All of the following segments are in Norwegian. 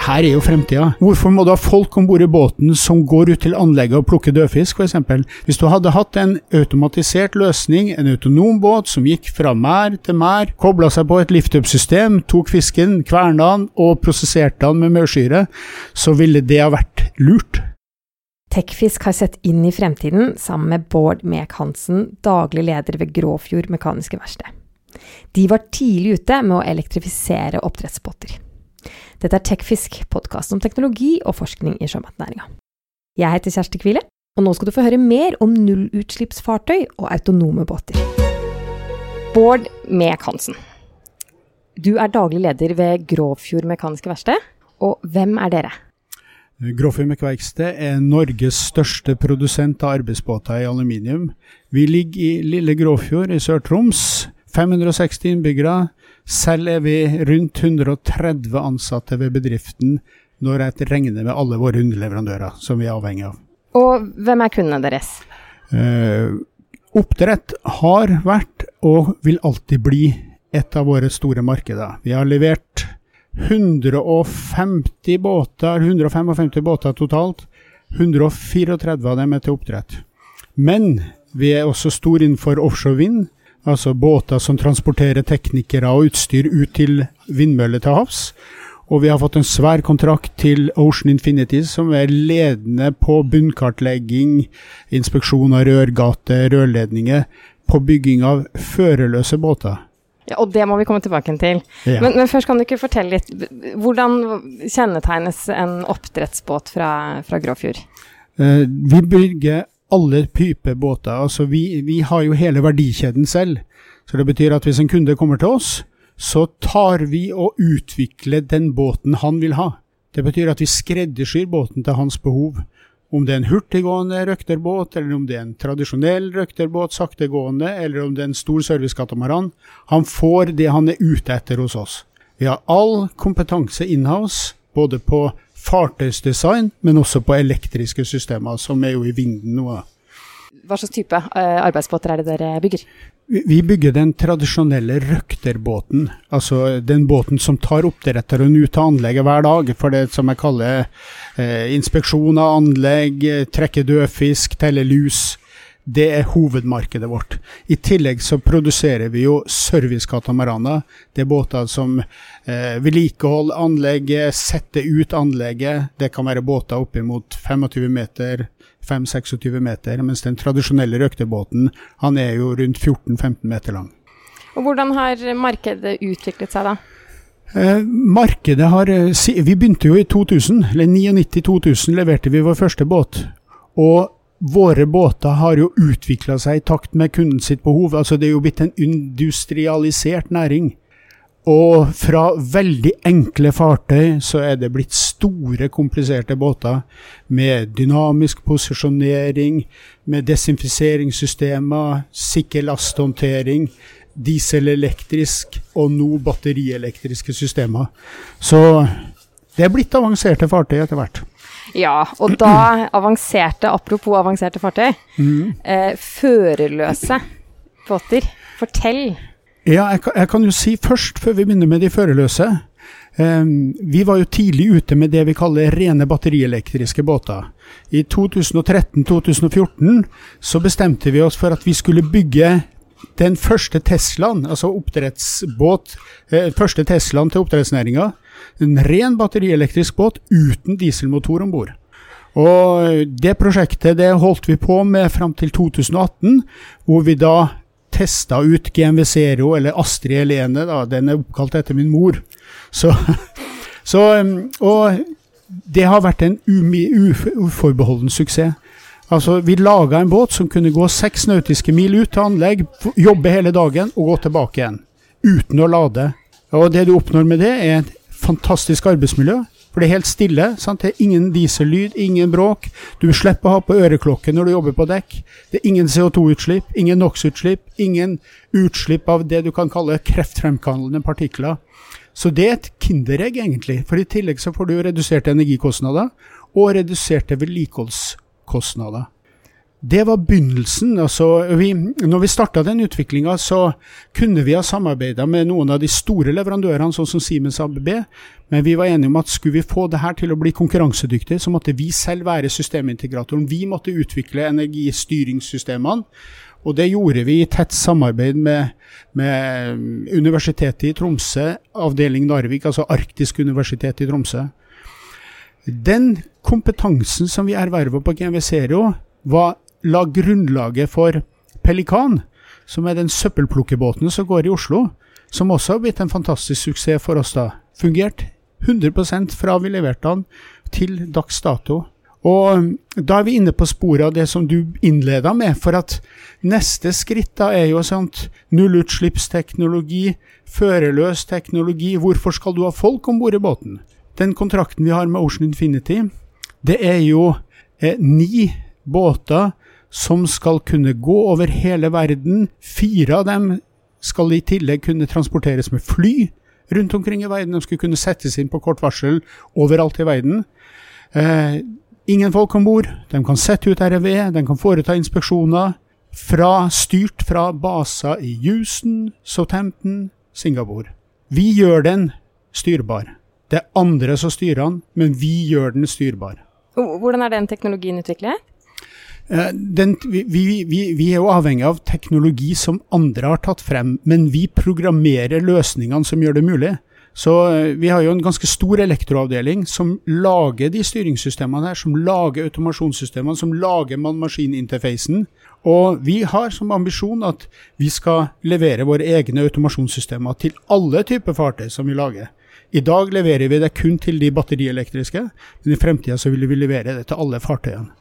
det her er jo fremtida. Hvorfor må du ha folk om bord i båten som går ut til anlegget og plukker dødfisk, f.eks.? Hvis du hadde hatt en automatisert løsning, en autonom båt som gikk fra mær til mær, kobla seg på et lift-up-system, tok fisken, kverna den og prosesserte den med maursyre, så ville det ha vært lurt. Tekfisk har sett inn i fremtiden sammen med Bård Mek Hansen, daglig leder ved Gråfjord Mekaniske Verksted. De var tidlig ute med å elektrifisere oppdrettsbåter. Dette er Tekfisk, podkast om teknologi og forskning i sjømatnæringa. Jeg heter Kjersti Kvile, og nå skal du få høre mer om nullutslippsfartøy og autonome båter. Bård Mekansen, du er daglig leder ved Gråfjord Mekaniske Verksted, og hvem er dere? Gråfjord Mekverksted er Norges største produsent av arbeidsbåter i aluminium. Vi ligger i lille Gråfjord i Sør-Troms. 560 innbyggere. Selv er vi rundt 130 ansatte ved bedriften når jeg regner med alle våre underleverandører som vi er avhengig av. Og hvem er kundene deres? Eh, oppdrett har vært og vil alltid bli et av våre store markeder. Vi har levert 150 båter, 155 båter totalt. 134 av dem er til oppdrett. Men vi er også stor innenfor offshore vind, altså båter som transporterer teknikere og utstyr ut til vindmøller til havs. Og vi har fått en svær kontrakt til Ocean Infinity, som er ledende på bunnkartlegging, inspeksjon av rørgater, rørledninger, på bygging av førerløse båter. Ja, og det må vi komme tilbake til. Ja. Men, men, først kan du ikke fortelle litt Hvordan kjennetegnes en oppdrettsbåt fra, fra Gråfjord? Eh, vi bygger alle typer båter. Altså vi, vi, har jo hele verdikjeden selv. Så det betyr at hvis en kunde kommer til oss, så tar vi og utvikler den båten han vil ha. Det betyr at vi skreddersyr båten til hans behov. Om det er en hurtiggående røkterbåt, eller om det er en tradisjonell røkterbåt, saktegående, eller om det er en stor servicekatamaran. Han får det han er ute etter hos oss. Vi har all kompetanse inhouse, både på fartøysdesign, men også på elektriske systemer, som er jo i vinden nå. Hva slags type eh, arbeidsbåter er det dere bygger? Vi bygger den tradisjonelle røkterbåten. Altså den båten som tar oppdretteren ut av anlegget hver dag for det som jeg kaller eh, inspeksjon av anlegg, trekke dødfisk, telle lus. Det er hovedmarkedet vårt. I tillegg så produserer vi jo servicekatamaraner. Det er båter som eh, vedlikeholder anlegget, setter ut anlegget. Det kan være båter oppimot 25 meter 5-26 meter, mens den tradisjonelle røktebåten han er jo rundt 14-15 meter lang. Og Hvordan har markedet utviklet seg da? Eh, markedet har eh, Vi begynte jo i 2000, eller 99-2000 leverte vi vår første båt. Og våre båter har jo utvikla seg i takt med kunden sitt behov. Altså Det er jo blitt en industrialisert næring. Og fra veldig enkle fartøy så er det blitt store, kompliserte båter med dynamisk posisjonering, med desinfiseringssystemer, sikker lasthåndtering, dieselelektrisk og nå batterielektriske systemer. Så det er blitt avanserte fartøy etter hvert. Ja, og da avanserte, apropos avanserte fartøy, mm. eh, førerløse båter. Fortell. Ja, jeg, jeg, kan jo si først, før vi begynner med de førerløse. Vi var jo tidlig ute med det vi kaller rene batterielektriske båter. I 2013-2014 så bestemte vi oss for at vi skulle bygge den første Teslaen, altså oppdrettsbåt, eh, første Teslaen til oppdrettsnæringa. En ren batterielektrisk båt uten dieselmotor om bord. Og det prosjektet det holdt vi på med fram til 2018, hvor vi da testa ut GMV Zero, eller Astrid Helene, da, den er oppkalt etter min mor. Så, så Og det har vært en uforbeholden suksess. Altså, Vi laga en båt som kunne gå seks nautiske mil ut til anlegg, jobbe hele dagen og gå tilbake igjen. Uten å lade. Og Det du oppnår med det, er fantastisk arbeidsmiljø. For det er helt stille. Sant? Det er ingen diesellyd, ingen bråk. Du slipper å ha på øreklokke når du jobber på dekk. Det er ingen CO2-utslipp, ingen NOx-utslipp, ingen utslipp av det du kan kalle kreftfremkallende partikler. Så det er et kinderegg, egentlig. For i tillegg så får du reduserte energikostnader og reduserte vedlikeholdskostnader. Det var begynnelsen. Altså, vi, når vi starta den utviklinga, så kunne vi ha samarbeida med noen av de store leverandørene, sånn som Siemens ABB, men vi var enige om at skulle vi få det her til å bli konkurransedyktig, så måtte vi selv være systemintegratoren. Vi måtte utvikle energistyringssystemene. Og det gjorde vi i tett samarbeid med, med Universitetet i Tromsø, avdeling Narvik, altså Arktisk universitet i Tromsø. Den kompetansen som vi erverva på GMV Zero, var la grunnlaget for Pelikan, som er den søppelplukkebåten som går i Oslo, som også har blitt en fantastisk suksess for oss. da. Fungert 100% fra vi leverte den til dags dato. Og um, da er vi inne på sporet av det som du innleda med, for at neste skritt da er jo sånt nullutslippsteknologi, førerløs teknologi. Hvorfor skal du ha folk om bord i båten? Den kontrakten vi har med Ocean Infinity, det er jo eh, ni båter som skal kunne gå over hele verden. Fire av dem skal i tillegg kunne transporteres med fly rundt omkring i verden. De skulle kunne settes inn på kort varsel overalt i verden. Eh, ingen folk om bord. De kan sette ut REV, de kan foreta inspeksjoner. Fra, styrt fra baser i Houston, Southampton, Singapore. Vi gjør den styrbar. Det er andre som styrer den, men vi gjør den styrbar. Hvordan er den teknologien utviklet? Eh, den, vi, vi, vi, er jo avhengig av teknologi som andre har tatt frem, men vi programmerer løsningene som gjør det mulig. Så eh, vi har jo en ganske stor elektroavdeling som lager de styringssystemene her, som lager automasjonssystemene, som lager mann-maskin-interfacen. Og vi har som ambisjon at vi skal levere våre egne automasjonssystemer til alle typer fartøy som vi lager. I dag leverer vi det kun til de batterielektriske, men i fremtida vil vi levere det til alle fartøyene.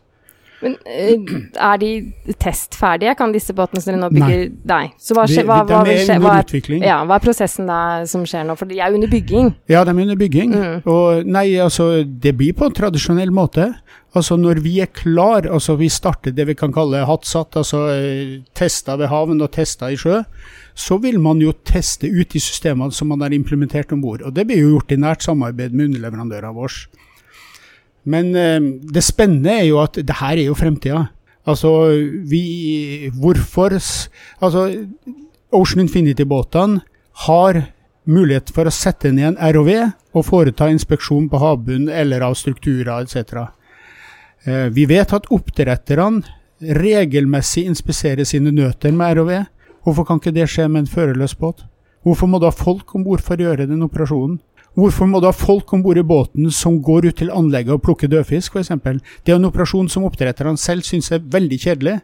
Men uh, er de testferdige? Kan disse båtene nå bygger Nei. Nei. Så hva, skje, hva, hva, skje, hva, er, ja, hva, er, prosessen da som skjer nå? For de er under bygging? Ja, de er under bygging. Mm. Og nei, altså, det blir på en tradisjonell måte. Altså når vi er klar, altså vi starter det vi kan kalle hattsatt, altså tester ved havn og tester i sjø, så vil man jo teste ut de systemene som man har implementert om bord. Og det blir jo gjort i nært samarbeid med underleverandørene våre. Men eh, det spennende er jo at det her er jo fremtida. Altså, vi Hvorfor Altså, Ocean Infinity-båtene har mulighet for å sette ned en ROV og foreta inspeksjon på havbunnen eller av strukturer etc. Eh, vi vet at oppdretterne regelmessig inspiserer sine nøter med ROV. Hvorfor kan ikke det skje med en førerløs båt? Hvorfor må da folk om bord for å gjøre den operasjonen? Hvorfor må du ha folk om bord i båten som går ut til anlegget og plukker dødfisk, f.eks.? Det er en operasjon som oppdretterne selv syns er veldig kjedelig.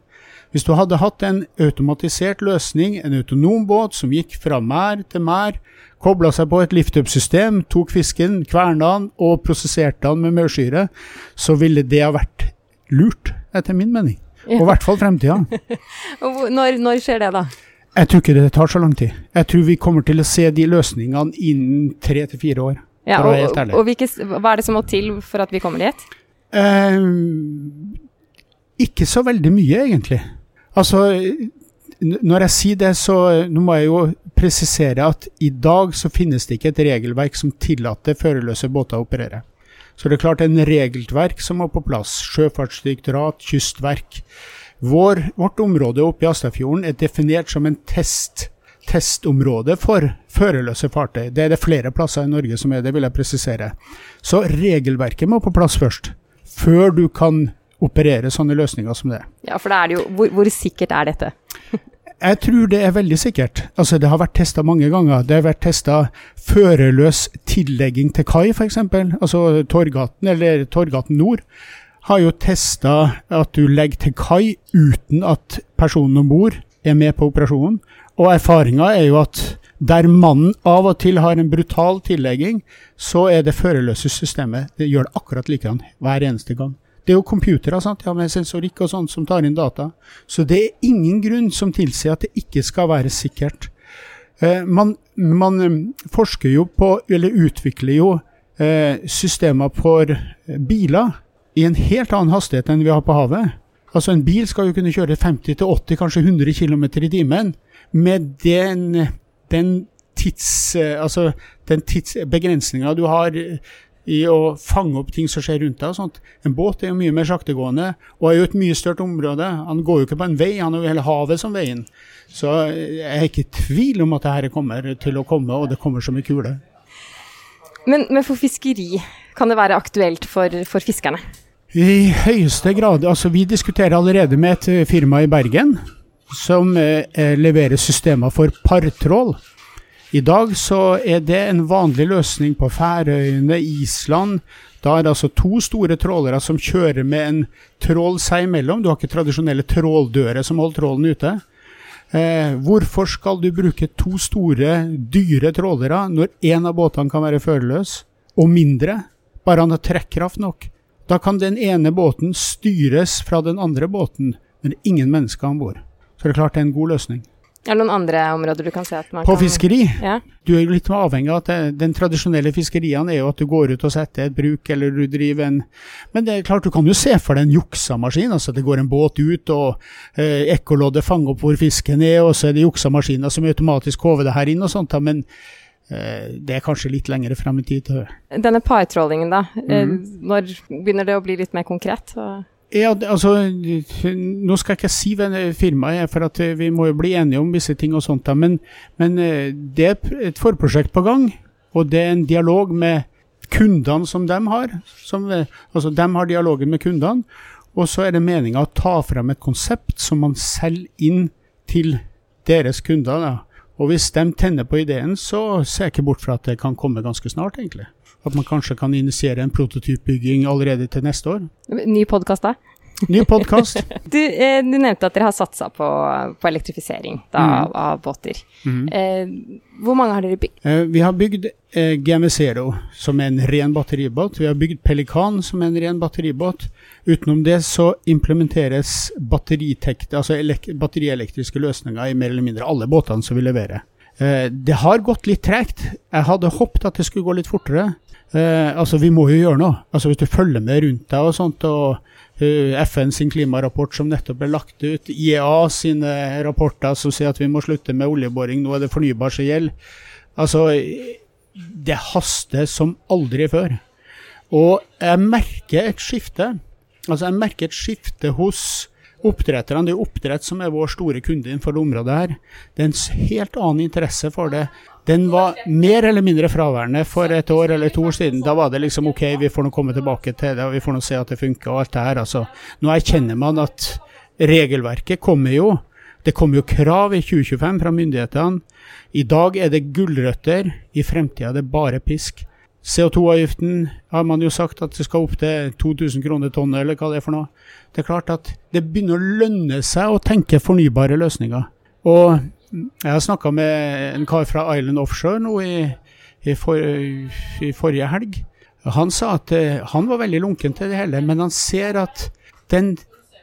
Hvis du hadde hatt en automatisert løsning, en autonom båt som gikk fra mær til mær, kobla seg på et lift-up-system, tok fisken, kverna den og prosesserte den med mørsyre, så ville det ha vært lurt, etter min mening. Og i hvert fall fremtida. når, når skjer det, da? Jeg tror ikke det tar så lang tid. Jeg tror vi kommer til å se de løsningene innen tre til fire år. Ja, og, og hvilke, hva er det som må til for at vi kommer dit? Eh, ikke så veldig mye, egentlig. Altså, når jeg sier det, så nå må jeg jo presisere at i dag så finnes det ikke et regelverk som tillater førerløse båter å operere. Så det er klart en regelverk som må på plass. Sjøfartsdirektorat, kystverk. Vår, vårt område oppe i Astafjorden er definert som en test, testområde for førerløse fartøy. Det er det flere plasser i Norge som er det, vil jeg presisere. Så regelverket må på plass først, før du kan operere sånne løsninger som det. Ja, for da er det jo Hvor, hvor sikkert er dette? Jeg tror det er veldig sikkert. Altså, det har vært testa mange ganger. Det har vært testa førerløs tillegging til kai, f.eks. Altså Torgaten eller Torgaten nord har jo testa at du legger til kai uten at personen om bord er med på operasjonen. Og erfaringa er jo at der mannen av og til har en brutal tillegging, så er det førerløse systemet det gjør det akkurat likedan hver eneste gang. Det er jo computere? Ja, med sensorikk og sånt som tar inn data. Så det er ingen grunn som tilsier at det ikke skal være sikkert. Eh, man, man, eh, forsker jo på, eller utvikler jo eh, systemer for biler i en helt annen hastighet enn vi har på havet. Altså En bil skal jo kunne kjøre 50-80, kanskje 100 km i timen. Med den, den tids... Altså den tidsbegrensninga du har i å fange opp ting som skjer rundt deg. og sånt. En båt er jo mye mer saktegående og er jo et mye større område. Han går jo ikke på en vei, han har jo hele havet som veien. Så jeg er ikke i tvil om at dette kommer til å komme, og det kommer som en kule. Men, men, for fiskeri, kan det være aktuelt for, for, fiskerne? I høyeste grad. Altså, vi diskuterer allerede med et eh, firma i Bergen som eh, leverer systemer for partrål. I dag så er det en vanlig løsning på Færøyene, Island. Da er det altså to store trålere som kjører med en trål seg imellom. Du har ikke tradisjonelle tråldører som holder trålen ute. Eh, hvorfor skal du bruke to store, dyre trålere når én av båtene kan være førerløs, og mindre? Bare han har trekkraft nok. Da kan den ene båten styres fra den andre båten, men ingen mennesker om bord. Så det er klart det er en god løsning. Er det noen andre områder du kan se at man På kan fiskeri? Ja. Du er jo litt avhengig av at den tradisjonelle fiskeriene er jo at du går ut og setter et bruk, eller du driver en Men det er klart, du kan jo se for deg en juksamaskin. Altså det går en båt ut, og eh, ekkoloddet fanger opp hvor fisken er, og så er det juksamaskiner som automatisk håver det her inn og sånt. Men det er kanskje litt lenger frem i tid. Denne partrålingen, da. eh, Mhm. Når begynner det å bli litt mer konkret? Ja, altså, Nå skal jeg ikke si hvem firmaet er, for at eh, vi må jo bli enige om visse ting. og sånt, men, men eh, det er et forprosjekt på gang. Og det er en dialog med kundene som de har. Som, eh, altså, De har dialogen med kundene. Og så er det meninga å ta frem et konsept som man selger inn til deres kunder. Da. Og hvis de tenner på ideen, så ser jeg ikke bort fra at det kan komme ganske snart, egentlig. At man kanskje kan initiere en prototypbygging allerede til neste år. ny podkast, da? Ny podkast. Du, eh, du nevnte at dere har satsa på, på elektrifisering da, Mm. av, av båter. Mm. Eh, hvor mange har dere bygd? Eh, Vi har bygd eh, GM Zero, som er en ren batteribåt. Vi har bygd Pelikan, som er en ren batteribåt. Utenom det så implementeres batteritek- altså batterielektriske løsninger i mer eller mindre alle båtene som vi leverer. Eh, Det har gått litt tregt. Jeg hadde håpet at det skulle gå litt fortere. Eh, altså, vi må jo gjøre noe. Altså, Hvis du følger med rundt deg og sånt, og uh, FN sin klimarapport som nettopp ble lagt ut, IEA sine rapporter som sier at vi må slutte med oljeboring, nå er det fornybar som gjelder. Altså, det haster som aldri før. Og jeg merker et skifte. Altså, jeg merker et skifte hos oppdretterne. Det er oppdrett som er vår store kunde innenfor det området her. Det er en helt annen interesse for det. Den var mer eller mindre fraværende for et år eller to år siden. Da var det liksom OK, vi får nå komme tilbake til det, og vi får nå se at det funker og alt det her. Altså, nå erkjenner man at regelverket kommer jo. Det kommer jo krav i 2025 fra myndighetene. I dag er det gulrøtter, i fremtida er det bare pisk. CO2-avgiften har man jo sagt at det skal opp til 2000 kroner tonnet, eller hva det er for noe. Det er klart at det begynner å lønne seg å tenke fornybare løsninger. Og jeg har snakka med en kar fra Island Offshore nå i, i, for, i forrige helg. Han sa at eh, han var veldig lunken til det hele, men han ser at den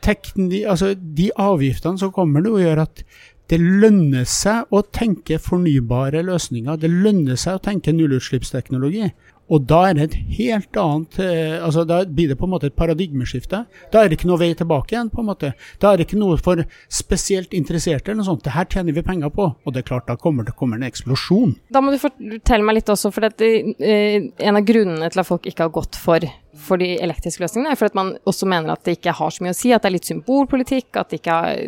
tekni, altså de avgiftene som kommer nå, gjør at det lønner seg å tenke fornybare løsninger. Det lønner seg å tenke nullutslippsteknologi. Og da er det et helt annet eh, altså Da blir det på en måte et paradigmeskifte. Da er det ikke noe vei tilbake igjen. på en måte. Da er det ikke noe for spesielt interesserte. eller noe sånt. Det her tjener vi penger på. Og det er klart, da kommer det kommer en eksplosjon. Da må du fortelle meg litt også, for dette, eh, en av grunnene til at folk ikke har gått for, for de elektriske løsningene, for at man også mener at det ikke har så mye å si, at det er litt symbolpolitikk, at det ikke, har,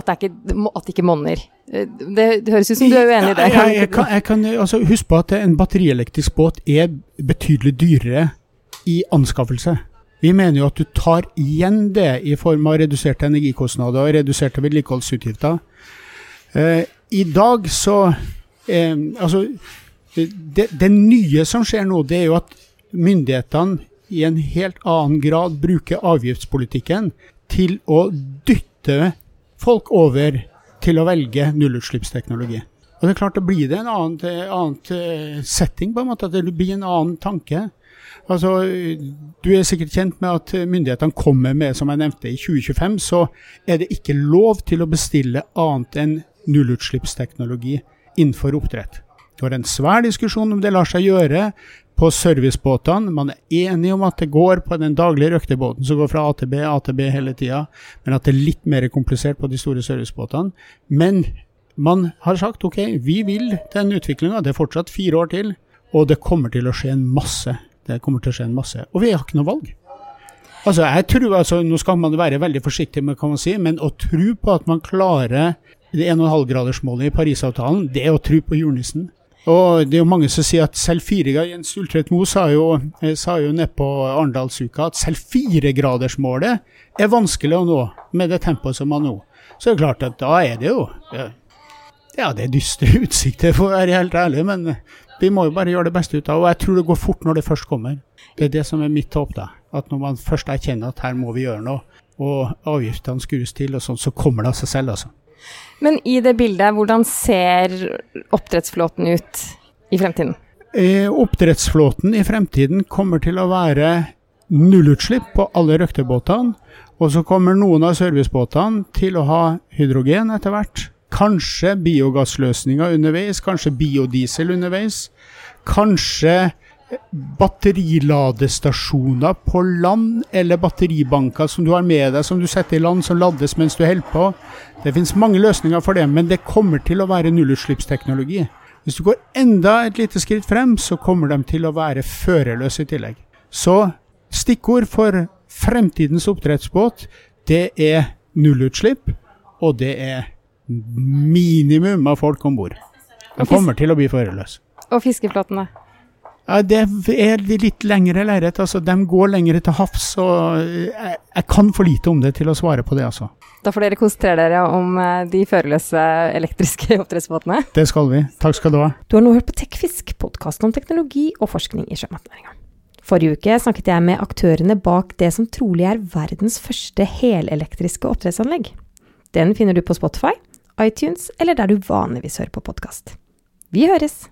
at det ikke, at det ikke monner. Det, det høres ut som du er uenig i det. Jeg, jeg, jeg kan, jeg kan, altså, husk på at en batterielektrisk båt er betydelig dyrere i anskaffelse. Vi mener jo at du tar igjen det i form av reduserte energikostnader og reduserte vedlikeholdsutgifter. Eh, I dag så eh, Altså, det, det nye som skjer nå, det er jo at myndighetene i en helt annen grad bruke avgiftspolitikken til å dytte folk over til å velge nullutslippsteknologi. Og det er klart, da blir det en annen, annet eh, setting, på en måte. Det blir en annen tanke. Altså, Du er sikkert kjent med at myndighetene kommer med, som jeg nevnte, i 2025 så er det ikke lov til å bestille annet enn nullutslippsteknologi innenfor oppdrett. Det var en svær diskusjon om det lar seg gjøre på servicebåtene. Man er enig om at det går på den daglige røktebåten som går fra A til B, A til B hele tida, men at det er litt mer komplisert på de store servicebåtene. Men man har sagt ok, vi vil den utviklinga. Det er fortsatt fire år til, og det kommer til å skje en masse. Det kommer til å skje en masse. Og vi har ikke noe valg. Altså, jeg tror, altså, Nå skal man være veldig forsiktig med hva man sier, men å tro på at man klarer det 1,5-gradersmålet i Parisavtalen, det er å tro på julenissen. Og det er jo mange som sier at selv fire Jens Ultvedt Moe sa jo, eh, jo nede på Arendalsuka at selv firegradersmålet er vanskelig å nå med det tempoet som man nå. Så det er klart at da er det jo Ja, det er dystre utsikter, for å være helt ærlig, men vi må jo bare gjøre det beste ut av det. Og jeg tror det går fort når det først kommer. Det er det som er mitt håp, da. At når man først erkjenner at her må vi gjøre noe, og avgiftene skrus til og sånn, så kommer det av seg selv, altså. Men i det bildet, hvordan ser oppdrettsflåten ut i fremtiden? Eh, oppdrettsflåten i fremtiden kommer til å være nullutslipp på alle røktebåtene. Og så kommer noen av servicebåtene til å ha hydrogen etter hvert. Kanskje biogassløsninger underveis, kanskje biodiesel underveis. Kanskje batteriladestasjoner på land, eller batteribanker som du har med deg, som du setter i land, som lades mens du holder på. Det finnes mange løsninger for det, men det kommer til å være nullutslippsteknologi. Hvis du går enda et lite skritt frem, så kommer de til å være førerløse i tillegg. Så stikkord for fremtidens oppdrettsbåt, det er nullutslipp, og det er minimum av folk om bord. De kommer til å bli førerløse. Og fiskeflåten, da? Ja, Det er litt lengre lerret. Altså, de går lengre til havs. og jeg, jeg, kan for lite om det til å svare på det, altså. Da får dere konsentrere dere om eh, de førerløse elektriske oppdrettsbåtene. Det skal vi. Takk skal du ha. Du har nå hørt på TechFisk, podkasten om teknologi og forskning i sjømatnæringa. Forrige uke snakket jeg med aktørene bak det som trolig er verdens første helelektriske oppdrettsanlegg. Den finner du på Spotify, iTunes eller der du vanligvis hører på podkast. Vi høres!